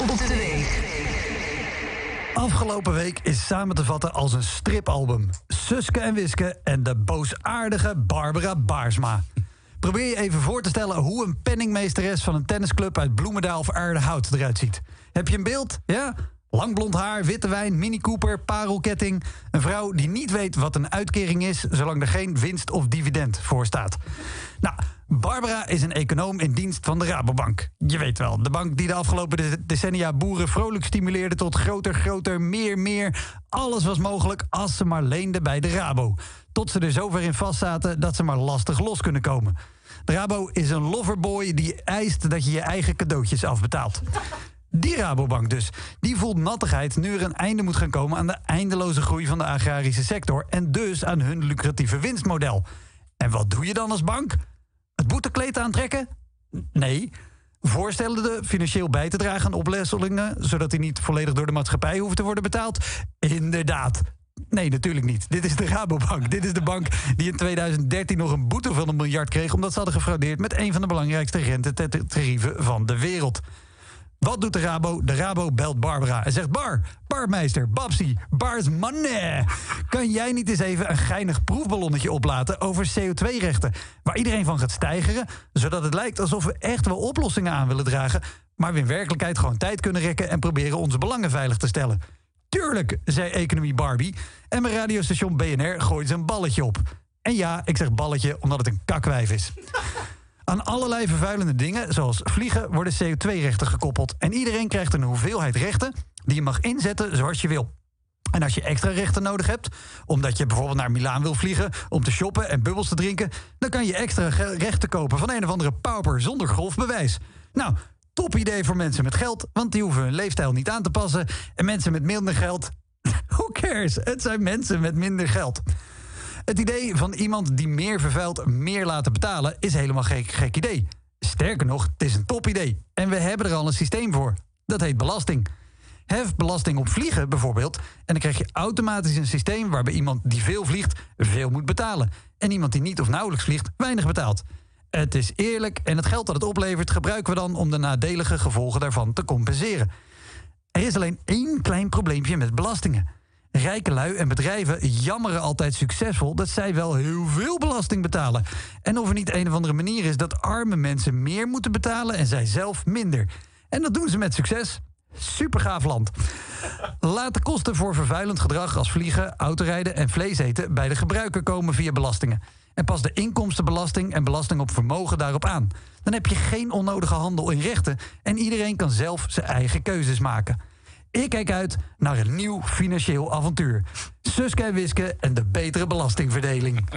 Op de week. Afgelopen week is samen te vatten als een stripalbum. Suske en Wiske en de boosaardige Barbara Baarsma. Probeer je even voor te stellen hoe een penningmeesteres van een tennisclub uit Bloemendaal of Aardehout eruit ziet. Heb je een beeld? Ja? Lang blond haar, witte wijn, Mini Cooper, parelketting. Een vrouw die niet weet wat een uitkering is... zolang er geen winst of dividend voor staat. Nou, Barbara is een econoom in dienst van de Rabobank. Je weet wel, de bank die de afgelopen decennia boeren vrolijk stimuleerde... tot groter, groter, meer, meer. Alles was mogelijk als ze maar leenden bij de Rabo. Tot ze er zover in vastzaten dat ze maar lastig los kunnen komen. De Rabo is een loverboy die eist dat je je eigen cadeautjes afbetaalt. Die Rabobank dus. Die voelt nattigheid nu er een einde moet gaan komen aan de eindeloze groei van de agrarische sector en dus aan hun lucratieve winstmodel. En wat doe je dan als bank? Het boetekleed aantrekken? Nee. Voorstellen de financieel bij te dragen aan oplesselingen, zodat die niet volledig door de maatschappij hoeven te worden betaald? Inderdaad. Nee, natuurlijk niet. Dit is de Rabobank. Dit is de bank die in 2013 nog een boete van een miljard kreeg... omdat ze hadden gefraudeerd met een van de belangrijkste rentetarieven van de wereld. Wat doet de Rabo? De Rabo belt Barbara en zegt... Bar, barmeister, Babsi, Bars money. Kan jij niet eens even een geinig proefballonnetje oplaten over CO2-rechten... waar iedereen van gaat stijgeren... zodat het lijkt alsof we echt wel oplossingen aan willen dragen... maar we in werkelijkheid gewoon tijd kunnen rekken... en proberen onze belangen veilig te stellen. Tuurlijk, zei Economie Barbie. En mijn radiostation BNR gooit zijn balletje op. En ja, ik zeg balletje omdat het een kakwijf is. Aan allerlei vervuilende dingen, zoals vliegen, worden CO2-rechten gekoppeld. En iedereen krijgt een hoeveelheid rechten die je mag inzetten zoals je wil. En als je extra rechten nodig hebt, omdat je bijvoorbeeld naar Milaan wil vliegen om te shoppen en bubbels te drinken, dan kan je extra rechten kopen van een of andere pauper zonder golfbewijs. Nou, top idee voor mensen met geld, want die hoeven hun leefstijl niet aan te passen. En mensen met minder geld, who cares? Het zijn mensen met minder geld. Het idee van iemand die meer vervuilt meer laten betalen is helemaal geen gek idee. Sterker nog, het is een top idee. En we hebben er al een systeem voor. Dat heet belasting. Hef belasting op vliegen bijvoorbeeld. En dan krijg je automatisch een systeem waarbij iemand die veel vliegt veel moet betalen. En iemand die niet of nauwelijks vliegt weinig betaalt. Het is eerlijk en het geld dat het oplevert gebruiken we dan om de nadelige gevolgen daarvan te compenseren. Er is alleen één klein probleempje met belastingen. Rijke lui en bedrijven jammeren altijd succesvol dat zij wel heel veel belasting betalen. En of er niet een of andere manier is dat arme mensen meer moeten betalen en zij zelf minder. En dat doen ze met succes. Supergaaf land. Laat de kosten voor vervuilend gedrag als vliegen, autorijden en vlees eten bij de gebruiker komen via belastingen. En pas de inkomstenbelasting en belasting op vermogen daarop aan. Dan heb je geen onnodige handel in rechten en iedereen kan zelf zijn eigen keuzes maken. Ik kijk uit naar een nieuw financieel avontuur. Suske en Wiske en de betere belastingverdeling.